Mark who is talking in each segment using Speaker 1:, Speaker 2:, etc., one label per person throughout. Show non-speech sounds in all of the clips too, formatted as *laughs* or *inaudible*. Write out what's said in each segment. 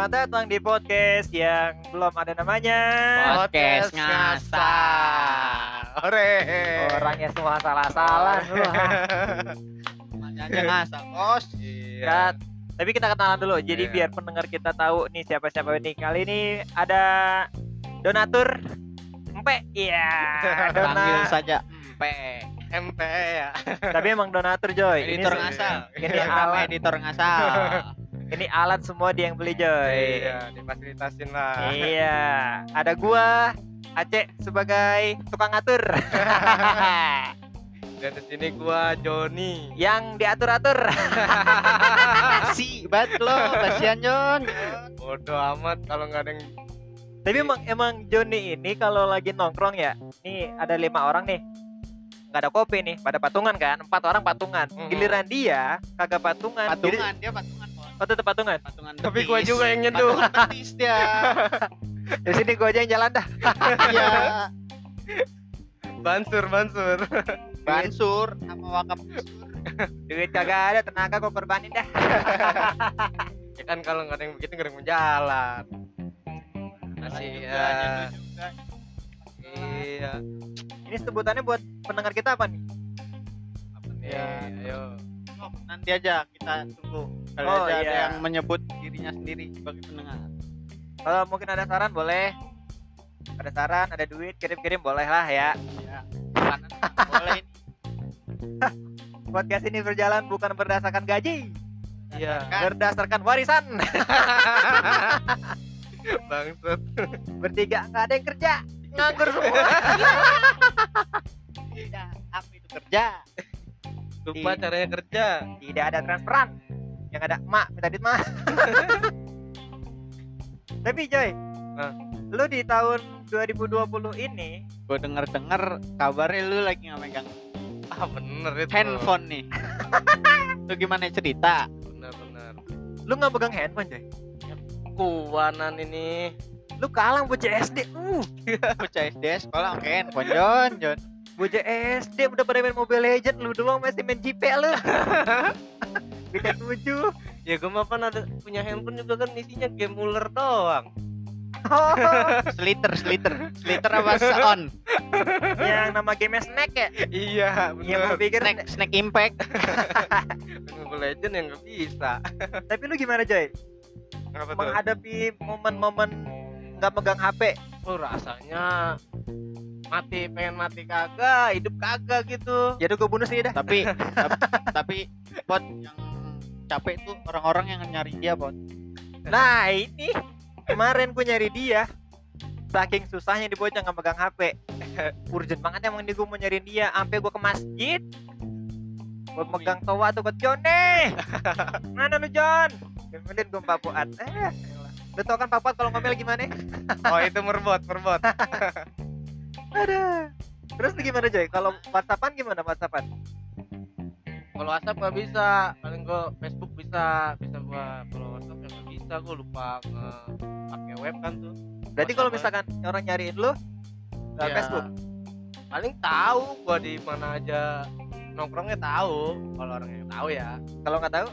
Speaker 1: Selamat datang di podcast yang belum ada namanya.
Speaker 2: Podcast ngasal.
Speaker 3: Ore.
Speaker 1: Orangnya semua salah-salah. lu, ha.
Speaker 2: Namanya aja ngasal, bos.
Speaker 3: Iya.
Speaker 1: Kat. Tapi kita kenalan dulu. Jadi
Speaker 3: Iya.
Speaker 1: biar pendengar kita tahu nih siapa-siapa ini. Kali ini ada donatur Empe. Iya. *laughs*
Speaker 2: Panggil
Speaker 1: Dona.
Speaker 2: saja P.
Speaker 3: MP ya.
Speaker 1: Tapi emang donatur Joy. Ini
Speaker 2: Editor
Speaker 1: se-
Speaker 2: ngasal.
Speaker 1: Ini
Speaker 2: Nama
Speaker 1: alat.
Speaker 2: editor ngasal. *laughs*
Speaker 1: Ini alat semua dia yang beli Joy.
Speaker 3: Iya, difasilitasin lah.
Speaker 1: Iya, ada gua Aceh sebagai tukang atur
Speaker 3: Dan *laughs* di sini gua Joni.
Speaker 1: yang diatur-atur. *laughs*
Speaker 2: si, bat lo, kasihan Jon.
Speaker 3: Bodoh amat kalau nggak ada yang
Speaker 1: Tapi emang emang Joni ini kalau lagi nongkrong ya, nih ada lima orang nih, nggak ada kopi nih, pada patungan kan, empat orang patungan. Giliran dia kagak patungan. Jadi-
Speaker 2: Patungan, dia patungan.
Speaker 1: Oh patungan.
Speaker 2: Patungan
Speaker 3: Tapi gua
Speaker 2: betis.
Speaker 3: juga yang nyeduh.
Speaker 2: Patungan betis dia. *laughs*
Speaker 1: Di sini gua aja yang jalan dah. *laughs*
Speaker 2: Iya.
Speaker 3: Bansur, bansur.
Speaker 2: Bansur sama wakap
Speaker 1: Duit kagak ada, tenaga gua korbanin dah. *laughs*
Speaker 3: Ya kan kalau nggak ada yang begitu nggak ada yang jalan. Kasihan. Iya.
Speaker 1: Ini sebutannya buat pendengar kita apa nih?
Speaker 3: Apa nih?
Speaker 2: Iya.
Speaker 3: Ayo.
Speaker 2: Oh, nanti aja kita tunggu. Kali
Speaker 1: Oh,
Speaker 2: ada
Speaker 1: iya.
Speaker 2: yang menyebut dirinya sendiri sebagai pendengar.
Speaker 1: Kalau mungkin ada saran boleh. Ada saran, ada duit, kirim-kirim boleh lah ya.
Speaker 2: Ya. Boleh ini. *laughs*
Speaker 1: Podcast ini berjalan bukan berdasarkan gaji,
Speaker 3: Iya.
Speaker 2: Kan?
Speaker 1: berdasarkan warisan. *laughs*
Speaker 3: Bangsat.
Speaker 1: Bertiga nggak ada yang kerja, nganggur semua.
Speaker 2: Tidak, *laughs* apa itu kerja?
Speaker 3: Lupa
Speaker 2: Iya.
Speaker 3: caranya kerja.
Speaker 1: Tidak ada transferan. Yang ada emak minta duit mah. *laughs* Tapi Joy,
Speaker 3: Hah?
Speaker 1: lu di tahun 2020 ini
Speaker 2: Gue denger denger kabarnya lu lagi nggak megang
Speaker 3: Ah bener itu.
Speaker 2: handphone nih. *laughs* lu gimana cerita?
Speaker 3: Bener bener.
Speaker 1: lu nggak pegang handphone Joy.
Speaker 3: Kuanan ini.
Speaker 1: Lu kalang bocah SD. Uh, *laughs*
Speaker 2: Bocah SD sekolah pakai handphone Jon, Jon.
Speaker 1: Bocah SD udah pada main Mobile Legend lu doang masih main JP lu. *laughs* Beda tujuh.
Speaker 3: Ya gue mah kan ada punya handphone juga kan isinya game ular doang.
Speaker 1: Oh, *laughs*
Speaker 2: Sliter, sliter, sliter apa on?
Speaker 1: yang nama game Snack ya?
Speaker 3: iya
Speaker 1: Iya, gua
Speaker 3: bener.
Speaker 1: pikir.
Speaker 2: Snack, snack impact. *laughs*
Speaker 3: Mobile Legend yang nggak bisa.
Speaker 1: Tapi lu gimana Joy?
Speaker 3: Apa?
Speaker 1: Menghadapi momen-momen nggak megang HP.
Speaker 3: Oh rasanya mati pengen mati kagak hidup kagak gitu.
Speaker 1: Ya udah gue bunuh sini dah.
Speaker 2: tapi, tapi, *laughs* tapi bot yang capek tuh orang-orang yang nyari dia bot.
Speaker 1: Nah ini kemarin gue nyari dia. Saking susahnya di bocah nggak megang HP *laughs* urgent banget emang nih gue mau nyariin dia. Sampai gue ke masjid. Gue megang toa tuh ke John nih mana lu John kemudian gue Pak Fuad eh lu tau kan Pak Fuad kalau ngomel gimana?
Speaker 3: Oh itu merbot merbot *laughs*
Speaker 1: ada. Terus gimana Joy? Kalau WhatsAppan gimana WhatsAppan
Speaker 3: kalau WhatsApp nggak bisa paling gue Facebook bisa bisa gua kalau WhatsApp ya nggak bisa gue lupa nge pakai web kan tuh.
Speaker 1: Berarti kalau misalkan orang nyariin lu
Speaker 3: Ya,
Speaker 1: Facebook?
Speaker 3: Paling tahu gua di mana aja nongkrongnya tahu. Kalau orang yang tahu ya.
Speaker 1: Kalau nggak tahu?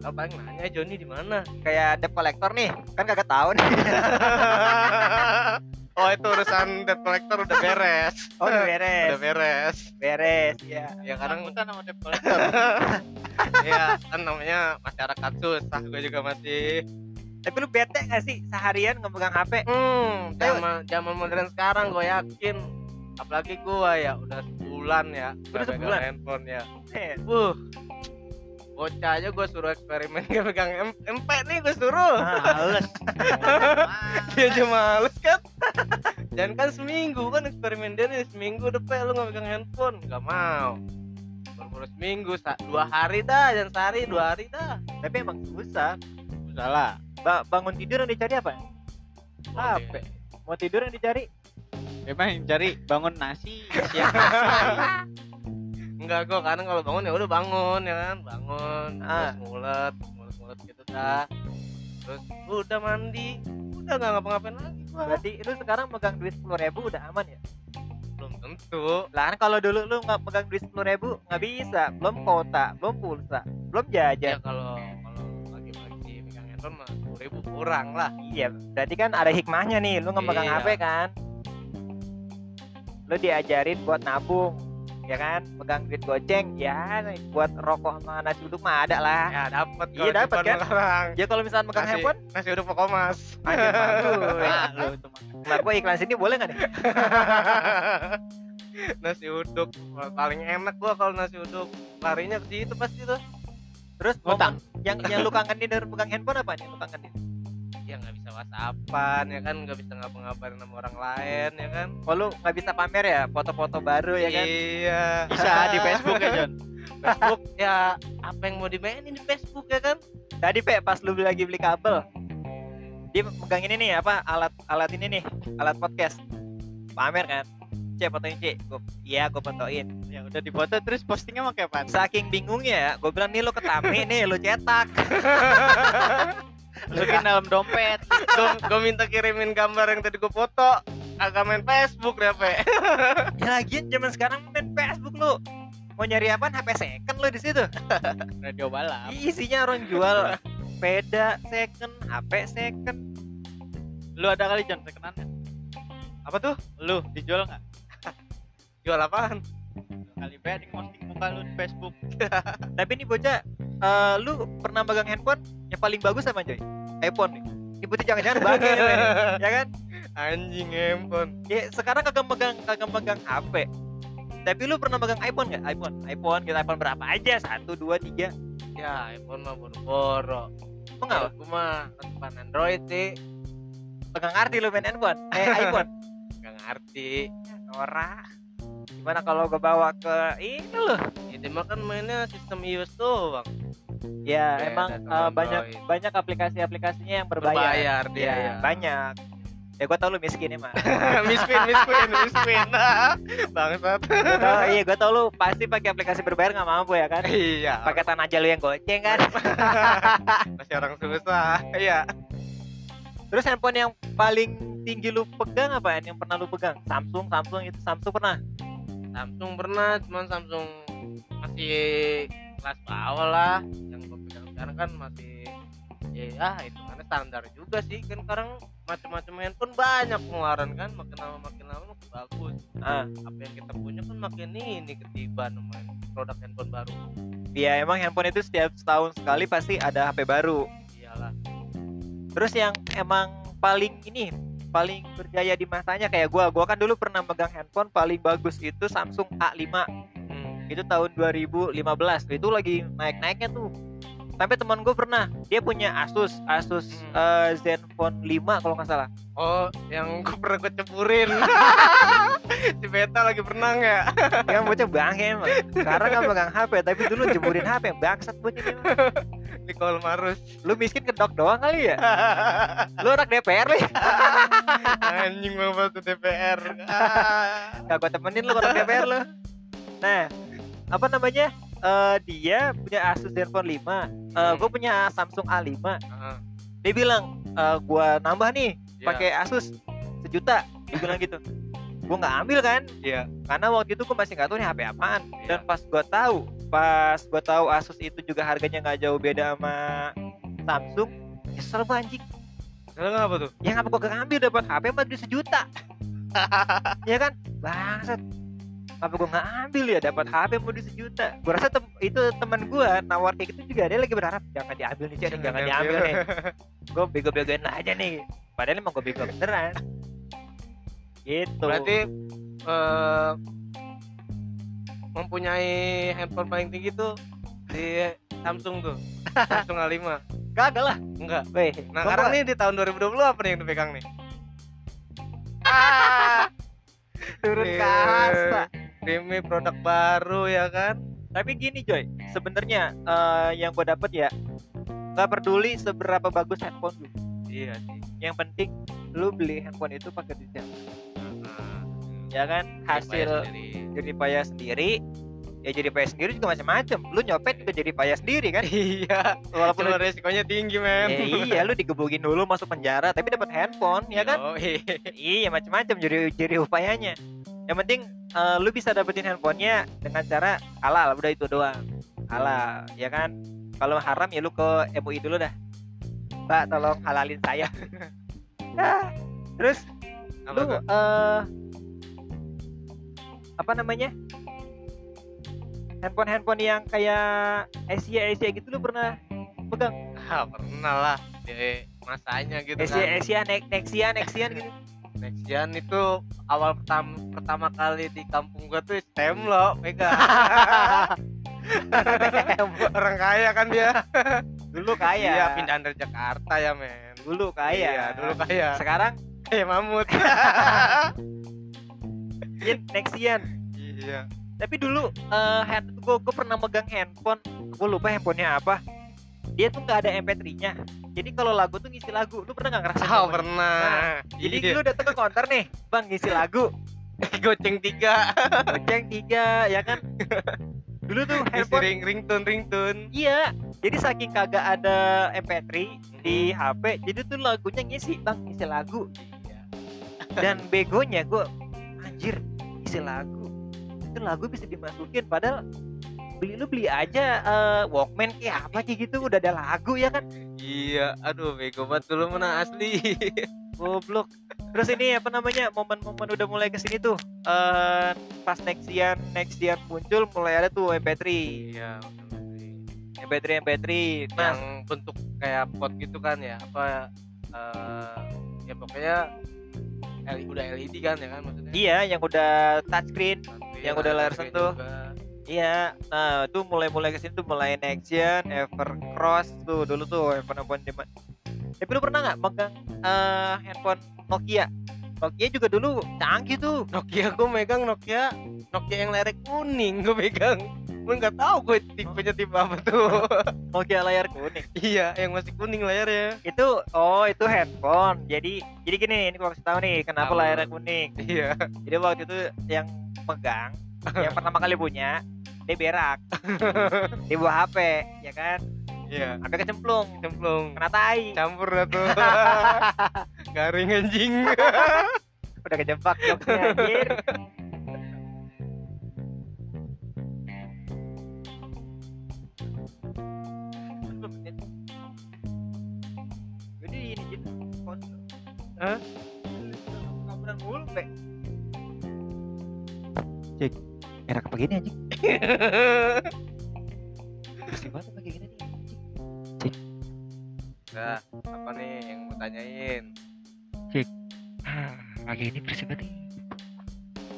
Speaker 3: Tahu paling nanya Joni di mana?
Speaker 1: Kayak debt collector nih. Kan kagak tahu nih *laughs*
Speaker 3: oh itu urusan debt collector udah beres.
Speaker 1: Oh udah beres.
Speaker 3: Udah beres.
Speaker 1: Beres ya
Speaker 3: ya kadang
Speaker 2: kita nama debt collector. *laughs*
Speaker 3: ya kan namanya masyarakat susah gue juga masih.
Speaker 1: Tapi lu bete gak sih? Seharian nggak megang HP?
Speaker 3: hmm zaman zaman modern sekarang gue yakin. Apalagi gue ya udah sebulan ya
Speaker 1: Udah
Speaker 3: pegang
Speaker 1: sebulan?
Speaker 3: handphone ya.
Speaker 1: Eh,
Speaker 3: uh. Bocah aja gue suruh eksperimen *laughs* gak pegang M- MP nih gue suruh.
Speaker 2: Males. *laughs*
Speaker 3: dia aja males kan dan kan seminggu kan eksperimen dia nih seminggu depan lu gak pegang handphone gak mau baru seminggu sa- dua hari dah dan sehari dua hari dah
Speaker 1: Tapi emang susah.
Speaker 2: Salah.
Speaker 1: Ba- bangun tidur yang dicari apa? HP. Mau tidur yang dicari?
Speaker 2: Emang yang cari bangun nasi, siang *laughs* nasi.
Speaker 3: enggak gue kadang kalau bangun ya udah bangun ya kan bangun
Speaker 1: Ah.
Speaker 3: terus mulet mulet mulet gitu dah terus udah mandi udah nggak ngapa-ngapain lagi
Speaker 1: Berarti lu sekarang megang duit sepuluh ribu udah aman ya?
Speaker 3: belum tentu
Speaker 1: Lah kan kalau dulu lu nggak megang duit sepuluh ribu nggak bisa, belum kota, belum pulsa, belum
Speaker 3: ya
Speaker 1: jajan.
Speaker 3: kalau kalau pagi-pagi megang handphone mah ribu kurang lah
Speaker 1: Iya, berarti kan ada hikmahnya nih. Lu nggak megang
Speaker 3: Iya.
Speaker 1: HP kan? Lu diajarin buat nabung, ya kan? Pegang duit goceng, ya buat rokok sama nasi uduk mah ada lah.
Speaker 3: ya dapat
Speaker 1: Iya, dapat kan?
Speaker 3: sekarang
Speaker 1: Ya kalau misalnya megang
Speaker 3: Nasi-
Speaker 1: handphone,
Speaker 3: nasi uduk
Speaker 1: anjir bagus.
Speaker 2: Ah, lu.
Speaker 1: Kelar gua iklan sini boleh nggak nih? *laughs*
Speaker 3: nasi uduk paling enak gua kalau nasi uduk larinya ke situ pasti tuh
Speaker 1: Terus
Speaker 2: Ngutang.
Speaker 1: momen yang yang lu kangenin dari pegang handphone apa nih lu kangenin?
Speaker 3: Ya nggak bisa whatsappan ya kan nggak bisa ngapa-ngapain sama orang lain ya kan
Speaker 1: Oh lu nggak bisa pamer ya foto-foto baru ya kan?
Speaker 3: iya
Speaker 2: Bisa di Facebook ya, John.
Speaker 3: Facebook ya apa yang mau dimainin di Facebook ya kan
Speaker 1: Tadi pe pas lu lagi beli kabel, dia megang ini nih apa alat alat ini nih alat podcast pamer kan? Cek fotoin cek, gua, iya gue fotoin.
Speaker 2: Ya udah difoto terus postingnya pakai apa?
Speaker 1: Saking bingungnya ya, gue bilang nih lu ketami nih lu cetak. *laughs*
Speaker 2: Masukin dalam dompet.
Speaker 3: gue minta kirimin gambar yang tadi gue foto agak main Facebook ya pe
Speaker 1: ya lagian zaman sekarang main Facebook lu mau nyari apa HP second lu di situ
Speaker 2: Radio balap.
Speaker 1: isinya orang jual sepeda second HP second
Speaker 2: Lu ada kali John sekenannya?
Speaker 3: apa tuh
Speaker 2: Lu dijual nggak?
Speaker 3: jual apaan
Speaker 2: Kali be di posting muka lu di Facebook.
Speaker 1: tapi ini bocah eh, lu pernah megang handphone yang paling bagus apa Joy? iPhone nih. Ini putih jangan-jangan bagai nih, *laughs* ya kan?
Speaker 3: Anjing handphone
Speaker 1: ya sekarang kagak megang kagak megang HP tapi lu pernah megang iPhone nggak? iPhone. iPhone kita iPhone berapa aja? Satu dua tiga.
Speaker 3: Ya iPhone mah boro-boro.
Speaker 1: Emang nggak
Speaker 3: gue mah depan Android sih.
Speaker 1: Pegang arti lu main handphone? Eh *laughs* iPhone?
Speaker 3: Gak ngerti.
Speaker 1: Ora. Gimana kalau gue bawa ke ini loh?
Speaker 3: Itu mah kan mainnya sistem iOS doang
Speaker 1: Ya,
Speaker 3: Beda
Speaker 1: emang eh, banyak banyak aplikasi-aplikasinya yang berbayar.
Speaker 3: Berbayar dia
Speaker 1: Iya,
Speaker 3: ya
Speaker 1: banyak. Ya gue tau lu miskin emang. *laughs*
Speaker 3: Miss Queen, Miss Queen, Miss *laughs* Queen Bangsat
Speaker 1: Gua tau, iya, gue tau lu pasti pakai aplikasi berbayar nggak mampu ya kan?
Speaker 3: Iya
Speaker 1: Paketan aja lu yang goceng kan? *laughs*
Speaker 3: Masih orang susah Iya
Speaker 1: Terus handphone yang paling tinggi lu pegang apa yang pernah lu pegang? Samsung, Samsung itu Samsung pernah.
Speaker 3: Samsung pernah Cuman Samsung masih kelas bawah lah Yang gue pegang sekarang kan masih Ya itu karena standar juga sih Kan sekarang macam-macam handphone banyak pengeluaran kan Makin lama makin lama makin bagus
Speaker 1: Ah,
Speaker 3: apa yang kita punya kan makin ini ketiban sama produk handphone baru
Speaker 1: ya emang handphone itu setiap setahun sekali pasti ada HP baru.
Speaker 3: iyalah
Speaker 1: Terus yang emang paling ini paling berjaya di masanya kayak gua, gua kan dulu pernah megang handphone paling bagus itu Samsung A5
Speaker 3: hmm.
Speaker 1: Itu tahun 2015 itu lagi naik-naiknya tuh. Sampai teman gue pernah dia punya Asus Asus
Speaker 3: Hmm.
Speaker 1: eh, Zenfone 5 kalau nggak salah.
Speaker 3: Oh yang gue pernah gue cepurin. *laughs* Si beta lagi berenang ya?
Speaker 1: Yang bocah bangke emang. Sekarang kan megang HP tapi dulu jemurin HP bangsat bocah
Speaker 3: di Marus
Speaker 1: lu miskin kedok doang kali ya? Lu anak DPR lu
Speaker 3: anjing mau masuk DPR
Speaker 1: gak gue temenin lu anak DPR lu. Nah apa namanya? Eh, dia punya Asus Zenfone 5 Eh, gue punya Samsung A5
Speaker 3: Ah,
Speaker 1: dia bilang eh, gua nambah nih
Speaker 3: iya,
Speaker 1: pakai Asus sejuta. Dia bilang gitu. *laughs* Gue nggak ambil kan?
Speaker 3: Iya.
Speaker 1: Karena waktu itu gue masih nggak tahu nih HP apaan. Dan
Speaker 3: Iya.
Speaker 1: pas gue tahu pas gue tahu Asus itu juga harganya nggak jauh beda sama Samsung nyesel gue anjing.
Speaker 3: Sekarang apa tuh?
Speaker 1: Ya ngapa gue gak ngambil dapat HP duit sejuta. *laughs* Ya kan? Bangsat apa gue nggak ambil ya? Dapat HP mau duit sejuta. Gue rasa tem- itu teman gue nawar kayak gitu juga dia lagi berharap jangan diambil nih Cek, jangan diambil. nih. *laughs* Gue bego-begoin aja nih. Padahal emang gue bego beneran. Gitu.
Speaker 3: Berarti eh, mempunyai handphone paling tinggi tuh di Samsung tuh. *laughs* Samsung A5
Speaker 1: kagak lah.
Speaker 3: Enggak.
Speaker 1: Weh,
Speaker 3: nah sekarang nih di tahun 2020 apa nih yang dipegang nih? Ah
Speaker 1: turun
Speaker 3: Iya. Demi produk baru ya kan?
Speaker 1: Tapi gini Joy sebenarnya eh, yang gue dapet ya nggak peduli seberapa bagus handphone lu.
Speaker 3: Iya sih.
Speaker 1: Yang penting lu beli handphone itu pakai yang
Speaker 3: Nah,
Speaker 1: ya kan? Hasil jadi payah sendiri ya jadi payah sendiri juga macam-macam. Lu nyopet juga jadi payah sendiri kan? *laughs*
Speaker 3: Iya.
Speaker 1: Walaupun lu,
Speaker 3: resikonya tinggi men.
Speaker 1: Ya, iya lu digebukin dulu masuk penjara tapi dapat handphone ya kan?
Speaker 3: Yoi.
Speaker 1: iya macam-macam jadi jadi upayanya. Yang penting eh, lu bisa dapetin handphonenya dengan cara halal udah itu doang halal ya kan kalau haram ya lu ke MUI dulu dah Mbak tolong halalin saya. Ah, *laughs* Terus
Speaker 3: Apa
Speaker 1: lu eh apa namanya? Handphone-handphone yang kayak Asia Asia gitu lu pernah pegang?
Speaker 3: Ah, pernah lah di masanya gitu
Speaker 1: Asia
Speaker 3: kan.
Speaker 1: Asia Nex Nexian Nexian gitu. *laughs*
Speaker 3: Nexian itu awal pertama pertama kali di kampung gua tuh stem lo pegang. *laughs* Orang kaya kan dia.
Speaker 1: Dulu kaya.
Speaker 3: Iya, pindahan dari Jakarta ya, men.
Speaker 1: Dulu kaya.
Speaker 3: Iya, dulu kaya.
Speaker 1: Sekarang
Speaker 3: Kayak mamut. *laughs*
Speaker 1: ya Nexian.
Speaker 3: iya.
Speaker 1: Tapi dulu eh hand gue gue pernah megang handphone, gue lupa handphonenya apa. Dia tuh nggak ada MP3-nya. Jadi kalau lagu tuh ngisi lagu, lu pernah nggak ngerasain?
Speaker 3: Oh,
Speaker 1: momen?
Speaker 3: pernah.
Speaker 1: Jadi
Speaker 3: Iya.
Speaker 1: lu datang ke counter nih, bang ngisi *laughs* lagu,
Speaker 3: goceng tiga.
Speaker 1: goceng tiga, ya kan? *laughs* Dulu tuh handphone,
Speaker 3: ring ringtone ringtone.
Speaker 1: iya. Jadi saking kagak ada MP3 di HP, jadi tuh lagunya ngisi, bang ngisi lagu.
Speaker 3: Iya.
Speaker 1: Dan begonya gue, anjir, ngisi lagu. Itu lagu bisa dimasukin, padahal beli lu beli aja eh, Walkman kayak apa kayak gitu udah ada lagu ya kan
Speaker 3: Iya, aduh bego banget dulu mana asli. *laughs*
Speaker 1: goblok terus ini apa namanya momen-momen udah mulai ke sini tuh eh pas Nexian Nexian muncul mulai ada tuh MP3
Speaker 3: iya,
Speaker 1: MP3 MP3 nah
Speaker 3: yang bentuk kayak pot gitu kan ya, apa eh ya pokoknya L- udah LED kan ya kan maksudnya.
Speaker 1: iya yang udah touchscreen yang udah layar sentuh.
Speaker 3: juga.
Speaker 1: Iya nah itu mulai-mulai ke sini tuh mulai Nexian Evercross tuh dulu tuh handphone handphone zaman tapi lu pernah nggak megang eh, handphone Nokia? Nokia juga dulu canggih tuh.
Speaker 3: Nokia gue megang Nokia Nokia yang lerek kuning gue pegang gue nggak tahu gue tipenya tipe apa tuh. *laughs*
Speaker 1: Nokia layar kuning.
Speaker 3: Iya yang masih kuning layarnya.
Speaker 1: Itu oh itu handphone. Jadi jadi gini ini gua kasih tahu nih kenapa
Speaker 3: Tahu.
Speaker 1: layarnya kuning?
Speaker 3: Iya.
Speaker 1: Jadi waktu itu yang megang yang *laughs* pertama kali punya dia berak. *laughs* Dia bawa HP ya kan?
Speaker 3: Iya.
Speaker 1: HP kecemplung.
Speaker 3: Cemplung
Speaker 1: kena tai.
Speaker 3: Campur tuh. *laughs* Garing anjing. *laughs*
Speaker 1: Udah kejebak jokesnya anjir. Jadi ini jadi
Speaker 3: Hah?
Speaker 1: mulu pe cek enak apa gini anjing pakai gini nih
Speaker 3: Nah, apa nih yang mau tanyain?
Speaker 1: ah pakai ini bersih banget nih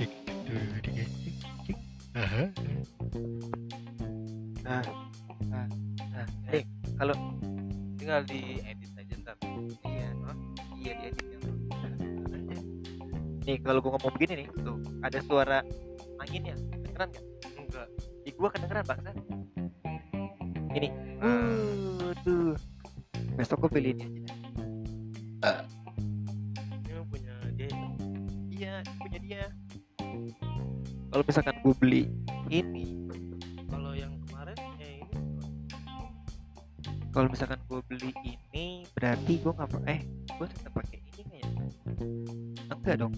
Speaker 1: cek tuh dia cek cek ah. Ah ah ah eh.
Speaker 3: Tinggal di edit aja ntar.
Speaker 1: iya iya dia dia nih kalau gua ngomong begini nih tuh ada suara anginnya
Speaker 3: Enggak.
Speaker 1: di gua kedengeran bangsa ini Waduh. Besok gue beli ini aja.
Speaker 3: ini mah punya dia.
Speaker 1: Iya, punya dia. Kalau misalkan gue beli ini,
Speaker 3: Kalau yang kemarin ya ini
Speaker 1: kalau misalkan gue beli ini berarti gue nggak eh gue tetap pakai ini ya? Enggak dong.